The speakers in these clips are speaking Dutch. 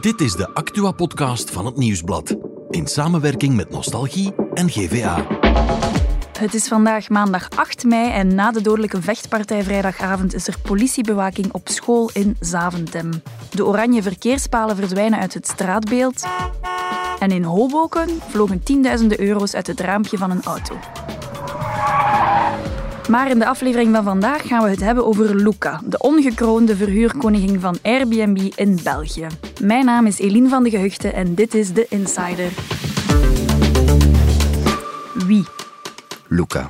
Dit is de Actua-podcast van het Nieuwsblad. In samenwerking met Nostalgie en GVA. Het is vandaag maandag 8 mei en na de dodelijke vechtpartij vrijdagavond is er politiebewaking op school in Zaventem. De oranje verkeerspalen verdwijnen uit het straatbeeld. En in Hoboken vlogen tienduizenden euro's uit het raampje van een auto. Maar in de aflevering van vandaag gaan we het hebben over Luca, de ongekroonde verhuurkoningin van Airbnb in België. Mijn naam is Eline van de Gehuchten en dit is The Insider. Wie? Luca.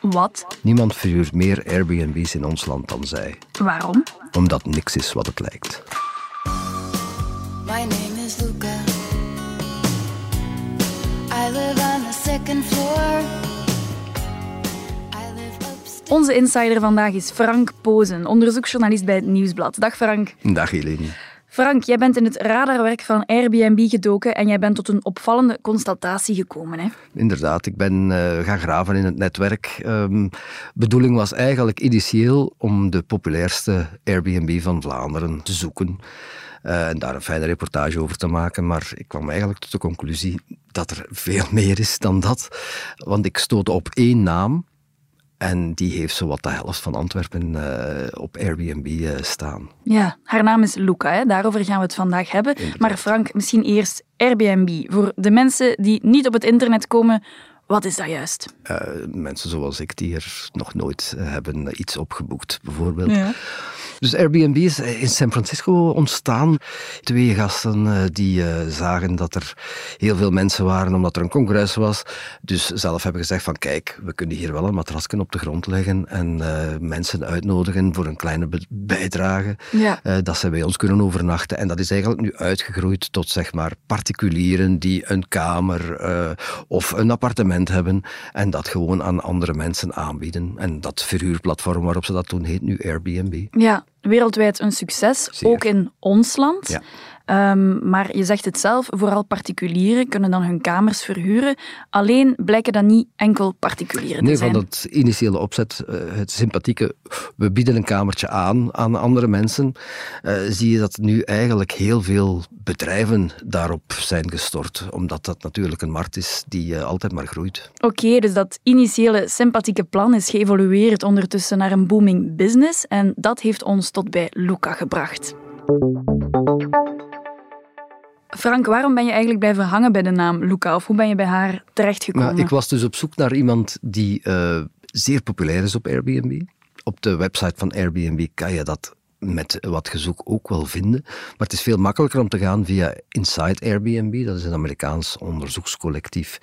Wat? Niemand verhuurt meer Airbnb's in ons land dan zij. Waarom? Omdat niks is wat het lijkt. My name is Luca. Onze insider vandaag is Frank Pozen, onderzoeksjournalist bij het Nieuwsblad. Dag Frank. Dag Helene. Frank, jij bent in het radarwerk van Airbnb gedoken en jij bent tot een opvallende constatatie gekomen. Hè? Inderdaad, ik ben eh, gaan graven in het netwerk. Ehm bedoeling was eigenlijk initieel om de populairste Airbnb van Vlaanderen te zoeken. eh, en daar een fijne reportage over te maken. Maar ik kwam eigenlijk tot de conclusie dat er veel meer is dan dat. Want ik stootte op één naam. En die heeft zowat de helft van Antwerpen eh, op Airbnb eh, staan. Ja, haar naam is Luca, hè? daarover gaan we het vandaag hebben. Maar Frank, misschien eerst Airbnb. Voor de mensen die niet op het internet komen, wat is dat juist? Eh, mensen zoals ik die er nog nooit eh, hebben iets opgeboekt, bijvoorbeeld. Dus Airbnb is in San Francisco ontstaan. Twee gasten eh, die eh, zagen dat er heel veel mensen waren omdat er een congres was. Dus zelf hebben gezegd van kijk, we kunnen hier wel een matrasje op de grond leggen en eh, mensen uitnodigen voor een kleine bijdrage. Ja. eh, dat ze bij ons kunnen overnachten. En dat is eigenlijk nu uitgegroeid tot zeg maar particulieren die een kamer eh, of een appartement hebben en dat gewoon aan andere mensen aanbieden. En dat verhuurplatform waarop ze dat doen heet nu Airbnb. Ja, wereldwijd een succes, Zeer. ook in ons land. Ja. Ehm, maar je zegt het zelf, vooral particulieren kunnen dan hun kamers verhuren. Alleen blijken dat niet enkel particulieren Nee, te zijn. van dat initiële opzet, eh, het sympathieke, we bieden een kamertje aan aan andere mensen, eh, zie je dat nu eigenlijk heel veel bedrijven daarop zijn gestort. Omdat dat natuurlijk een markt is die eh, altijd maar groeit. Oké, dus dat initiële sympathieke plan is geëvolueerd ondertussen naar een booming business en dat heeft ons tot bij Luca gebracht. Frank, waarom ben je eigenlijk blijven hangen bij de naam Luca? Of hoe ben je bij haar terechtgekomen? Maar ik was dus op zoek naar iemand die eh, zeer populair is op Airbnb. Op de website van Airbnb kan je dat met wat gezoek ook wel vinden. Maar het is veel makkelijker om te gaan via Inside Airbnb. Dat is een Amerikaans onderzoekscollectief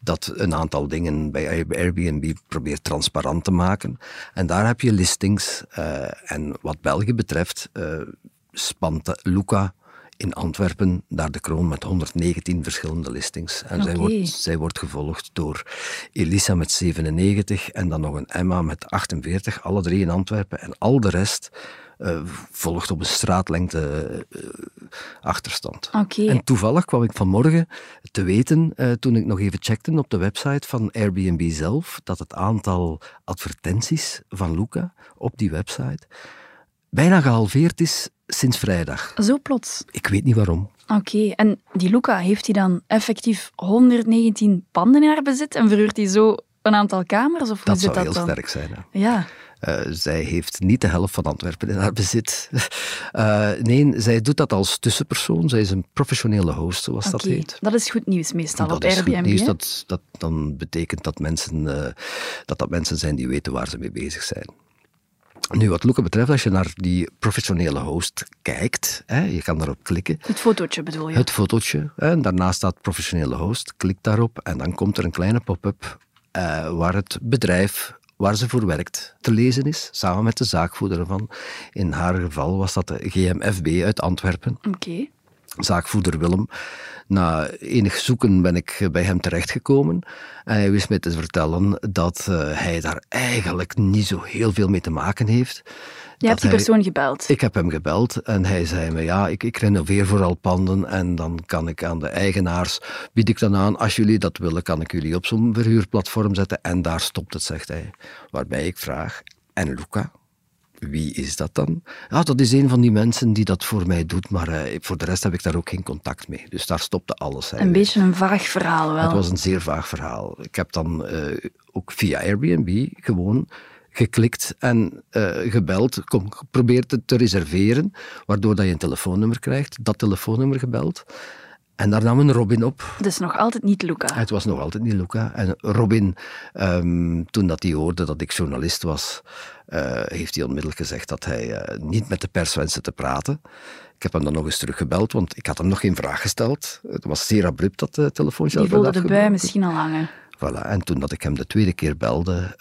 dat een aantal dingen bij Airbnb probeert transparant te maken. En daar heb je listings. eh, en wat België betreft eh, spant Luca in Antwerpen daar de kroon met 119 verschillende listings. En zij, wordt, zij wordt gevolgd door Elisa met 97 en dan nog een Emma met 48, alle drie in Antwerpen. En al de rest eh, volgt op een straatlengte eh, achterstand. En toevallig kwam ik vanmorgen te weten, eh, toen ik nog even checkte op de website van Airbnb zelf, dat het aantal advertenties van Luca op die website bijna gehalveerd is sinds vrijdag. Zo plots. Ik weet niet waarom. Oké, en die Luca, heeft hij dan effectief 119 panden in haar bezit en verhuurt hij zo een aantal kamers? Of Dat zou dat heel dan? sterk zijn. Hè. Ja, Eh, zij heeft niet de helft van Antwerpen in haar bezit. Eh, nee, zij doet dat als tussenpersoon. Zij is een professionele host, zoals dat oké. heet. Dat is goed nieuws meestal dat op is goed nieuws. Dat, dat dan betekent dat mensen, eh, dat dat mensen zijn die weten waar ze mee bezig zijn. Nu, wat Luca betreft, als je naar die professionele host kijkt, hè, je kan daarop klikken, Het fotootje bedoel je? het fotootje, hè, en daarnaast staat professionele host, klik daarop en dan komt er een kleine pop-up eh, waar het bedrijf waar ze voor werkt te lezen is, samen met de zaakvoerder ervan. In haar geval was dat de GMFB uit Antwerpen Oké. zaakvoerder Willem. Na enig zoeken ben ik bij hem terechtgekomen. En hij wist mij te vertellen dat eh, hij daar eigenlijk niet zo heel veel mee te maken heeft. Je hebt die hij- persoon gebeld. Ik heb hem gebeld en hij zei me, ja, ik, ik renoveer vooral panden en dan kan ik aan de eigenaars, bied ik dan aan, als jullie dat willen, kan ik jullie op zo'n verhuurplatform zetten en daar stopt het, zegt hij. Waarbij ik vraag, en Luca? Wie is dat dan? Ja, dat is een van die mensen die dat voor mij doet, maar eh, voor de rest heb ik daar ook geen contact mee. Dus daar stopte alles. Een eigenlijk. beetje een vaag verhaal wel. Het was een zeer vaag verhaal. Ik heb dan eh, ook via Airbnb gewoon geklikt en eh, gebeld, kom, geprobeerd het te reserveren, waardoor dat je een telefoonnummer krijgt, dat telefoonnummer gebeld. En daar nam een Robin op. Dus nog altijd niet Luca. Het was nog altijd niet Luca. En Robin, ehm, toen dat hij hoorde dat ik journalist was, eh, heeft hij onmiddellijk gezegd dat hij eh, niet met de pers wenste te praten. Ik heb hem dan nog eens teruggebeld, want ik had hem nog geen vraag gesteld. Het was zeer abrupt, dat uh, telefoontje. Die voelde de bui misschien al hangen. Voilà. En toen dat ik hem de tweede keer belde,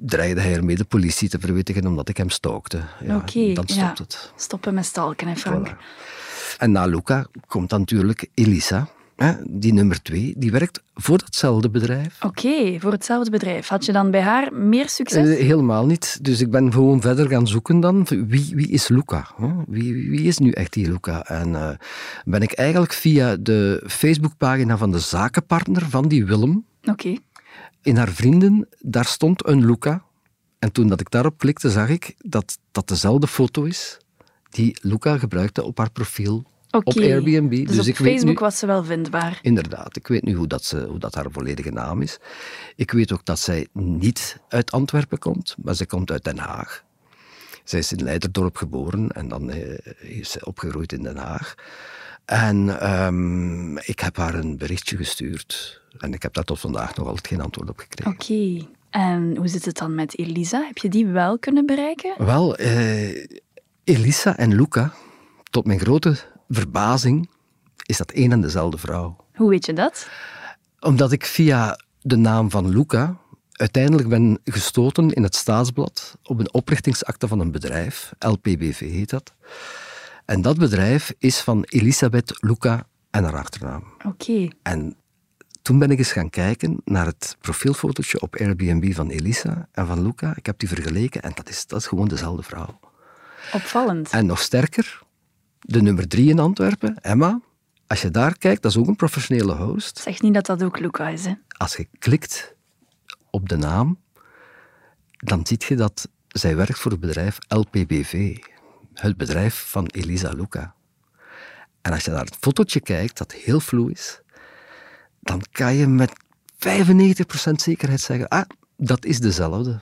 dreigde hij ermee de politie te verwittigen omdat ik hem stalkte. Ja, Oké, dan ja. stopt het. Stoppen met stalken, hè Frank? Voilà. En na Luca komt dan natuurlijk Elisa, hè, die nummer twee, die werkt voor datzelfde bedrijf. Oké, voor hetzelfde bedrijf. Had je dan bij haar meer succes? Eh, helemaal niet. Dus ik ben gewoon verder gaan zoeken dan. Wie, wie is Luca? hè? Wie, wie wie is nu echt die Luca? En eh, ben ik eigenlijk via de Facebookpagina van de zakenpartner van die Willem, Oké. In haar vrienden, daar stond een Luca. En toen dat ik daarop klikte, zag ik dat dat dezelfde foto is die Luca gebruikte op haar profiel op. Airbnb. Dus, op ik weet Facebook nu, was ze wel vindbaar. Inderdaad, ik weet nu hoe dat, ze, hoe dat haar volledige naam is. Ik weet ook dat zij niet uit Antwerpen komt, maar ze komt uit Den Haag. Zij is in Leiderdorp geboren en dan eh, is ze opgegroeid in Den Haag. En ehm, ik heb haar een berichtje gestuurd. En ik heb daar tot vandaag nog altijd geen antwoord op gekregen. Oké. En hoe zit het dan met Elisa? Heb je die wel kunnen bereiken? Wel, eh, Elisa en Luca, tot mijn grote verbazing, is dat één en dezelfde vrouw. Hoe weet je dat? Omdat ik via de naam van Luca uiteindelijk ben gestoten in het staatsblad op een oprichtingsakte van een bedrijf, LPBV heet dat. En dat bedrijf is van Elisabeth Luca en haar achternaam. Oké. En toen ben ik eens gaan kijken naar het profielfotootje op Airbnb van Elisa en van Luca. Ik heb die vergeleken en dat is, dat is gewoon dezelfde vrouw. Opvallend. En nog sterker, de nummer drie in Antwerpen, Emma. Als je daar kijkt, dat is ook een professionele host. Zeg niet dat dat ook Luca is, hè? Als je klikt op de naam, dan zie je dat zij werkt voor het bedrijf LPBV. Het bedrijf van Elisa Luca. En als je naar het fotootje kijkt, dat heel vloe is, dan kan je met 95% zekerheid zeggen, ah, dat is dezelfde.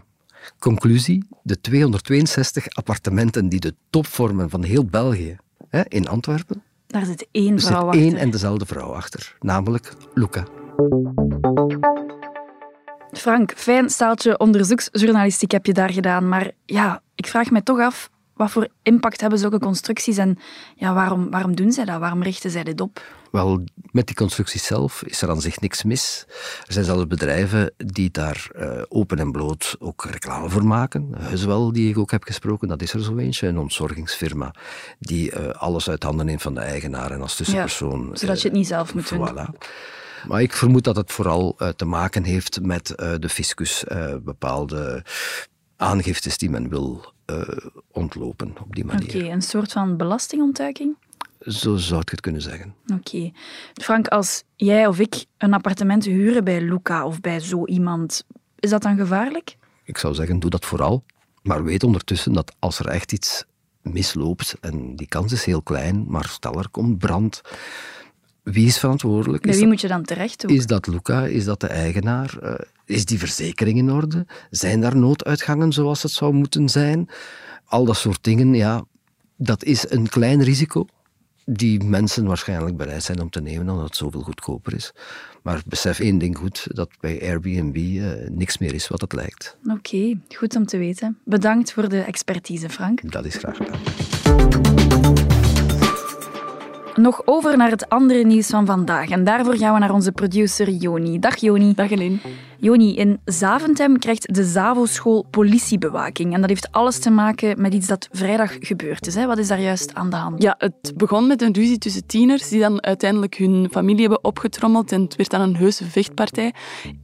Conclusie, de 262 appartementen die de top vormen van heel België, hè, in Antwerpen, Daar zit één vrouw zit achter. één en dezelfde vrouw achter, namelijk Luca. Frank, fijn staaltje onderzoeksjournalistiek heb je daar gedaan. Maar ja, ik vraag me toch af, wat voor impact hebben zulke constructies en ja, waarom, waarom doen zij dat? Waarom richten zij dit op? Wel, met die constructie zelf is er aan zich niks mis. Er zijn zelfs bedrijven die daar eh, open en bloot ook reclame voor maken. Huiswel, die ik ook heb gesproken, dat is er zo eentje. Een ontzorgingsfirma die eh, alles uit handen neemt van de eigenaar en als tussenpersoon. zodat je het niet zelf moet doen. Maar ik vermoed dat het vooral eh, te maken heeft met eh, de fiscus, eh, bepaalde aangiftes die men wil eh, ontlopen op die manier. Oké, een soort van belastingontduiking? Zo zou ik het kunnen zeggen. Oké. Frank, als jij of ik een appartement huren bij Luca of bij zo iemand, is dat dan gevaarlijk? Ik zou zeggen, doe dat vooral. Maar weet ondertussen dat als er echt iets misloopt, en die kans is heel klein, maar stel er komt brand, wie is verantwoordelijk? Bij wie dat, moet je dan terecht doen? is dat Luca? Is dat de eigenaar? Eh, is die verzekering in orde? Zijn daar nooduitgangen zoals het zou moeten zijn? Al dat soort dingen, ja, dat is een klein risico die mensen waarschijnlijk bereid zijn om te nemen omdat het zoveel goedkoper is. Maar besef één ding goed, dat bij Airbnb eh, niks meer is wat het lijkt. Oké, goed om te weten. Bedankt voor de expertise, Frank. Dat is graag gedaan. Nog over naar het andere nieuws van vandaag. En daarvoor gaan we naar onze producer Joni. Dag Joni. Dag Helene. Joni, in Zaventem krijgt de ZAVO-school politiebewaking. En dat heeft alles te maken met iets dat vrijdag gebeurd is. Hè? Wat is daar juist aan de hand? Ja, het begon met een ruzie tussen tieners die dan uiteindelijk hun familie hebben opgetrommeld en het werd dan een heuse vechtpartij.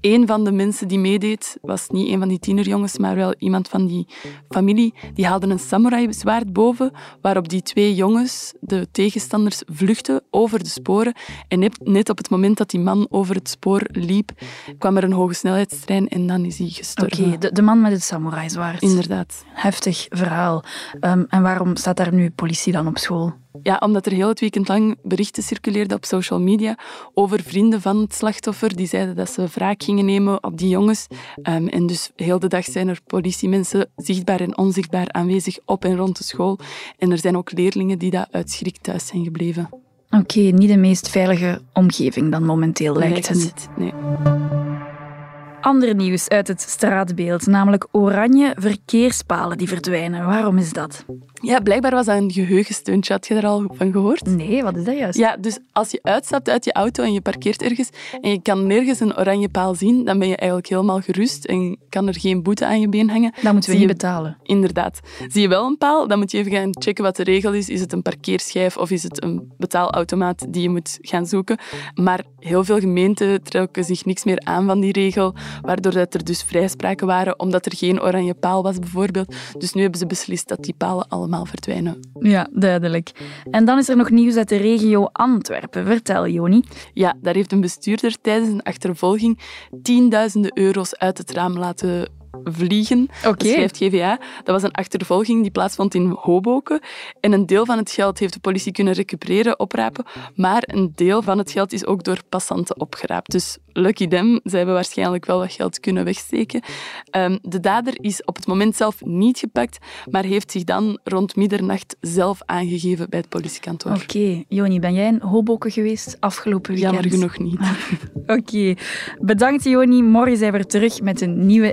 Eén van de mensen die meedeed was niet een van die tienerjongens, maar wel iemand van die familie. Die haalde een samurai-zwaard boven, waarop die twee jongens, de tegenstanders, vluchtten over de sporen. En net- op het moment dat die man over het spoor liep, kwam er een hoge snelheidstrein en dan is hij Oké, gestorven. de, de man met het samurai-zwaard. Inderdaad. Heftig verhaal. Ehm, en waarom staat daar nu politie dan op school? Ja, omdat er heel het weekend lang berichten circuleerden op social media over vrienden van het slachtoffer die zeiden dat ze wraak gingen nemen op die jongens. Ehm, en dus heel de dag zijn er politiemensen zichtbaar en onzichtbaar aanwezig op en rond de school. En er zijn ook leerlingen die dat uit schrik thuis zijn gebleven. Oké, niet de meest veilige omgeving dan momenteel, lijkt het. niet. Nee. Ander nieuws uit het straatbeeld, namelijk oranje verkeerspalen die verdwijnen. Waarom is dat? Ja, blijkbaar was dat een geheugensteuntje. Had je daar al van gehoord? Nee, wat is dat juist? Ja, dus als je uitstapt uit je auto en je parkeert ergens en je kan nergens een oranje paal zien, dan ben je eigenlijk helemaal gerust en kan er geen boete aan je been hangen. Dan moeten we Zie niet je- betalen. Inderdaad. Zie je wel een paal, dan moet je even gaan checken wat de regel is. Is het een parkeerschijf of is het een betaalautomaat die je moet gaan zoeken? Maar heel veel gemeenten trokken zich niks meer aan van die regel, waardoor dat er dus vrijspraken waren, omdat er geen oranje paal was bijvoorbeeld. Dus nu hebben ze beslist dat die palen allemaal verdwijnen. Ja, duidelijk. En dan is er nog nieuws uit de regio Antwerpen. Vertel, Joni. Ja, daar heeft een bestuurder tijdens een achtervolging tienduizenden euro's uit het raam laten vliegen. Oké. Dat schrijft GVA. Dat was een achtervolging die plaatsvond in Hoboken. En een deel van het geld heeft de politie kunnen recupereren, oprapen. Maar een deel van het geld is ook door passanten opgeraapt. Dus lucky them, ze hebben waarschijnlijk wel wat geld kunnen wegsteken. Ehm, de dader is op het moment zelf niet gepakt, maar heeft zich dan rond middernacht zelf aangegeven bij het politiekantoor. Oké, Joni, ben jij in Hoboken geweest afgelopen weekend? Jammer genoeg niet. Oké, bedankt Joni. Morgen zijn we terug met een nieuwe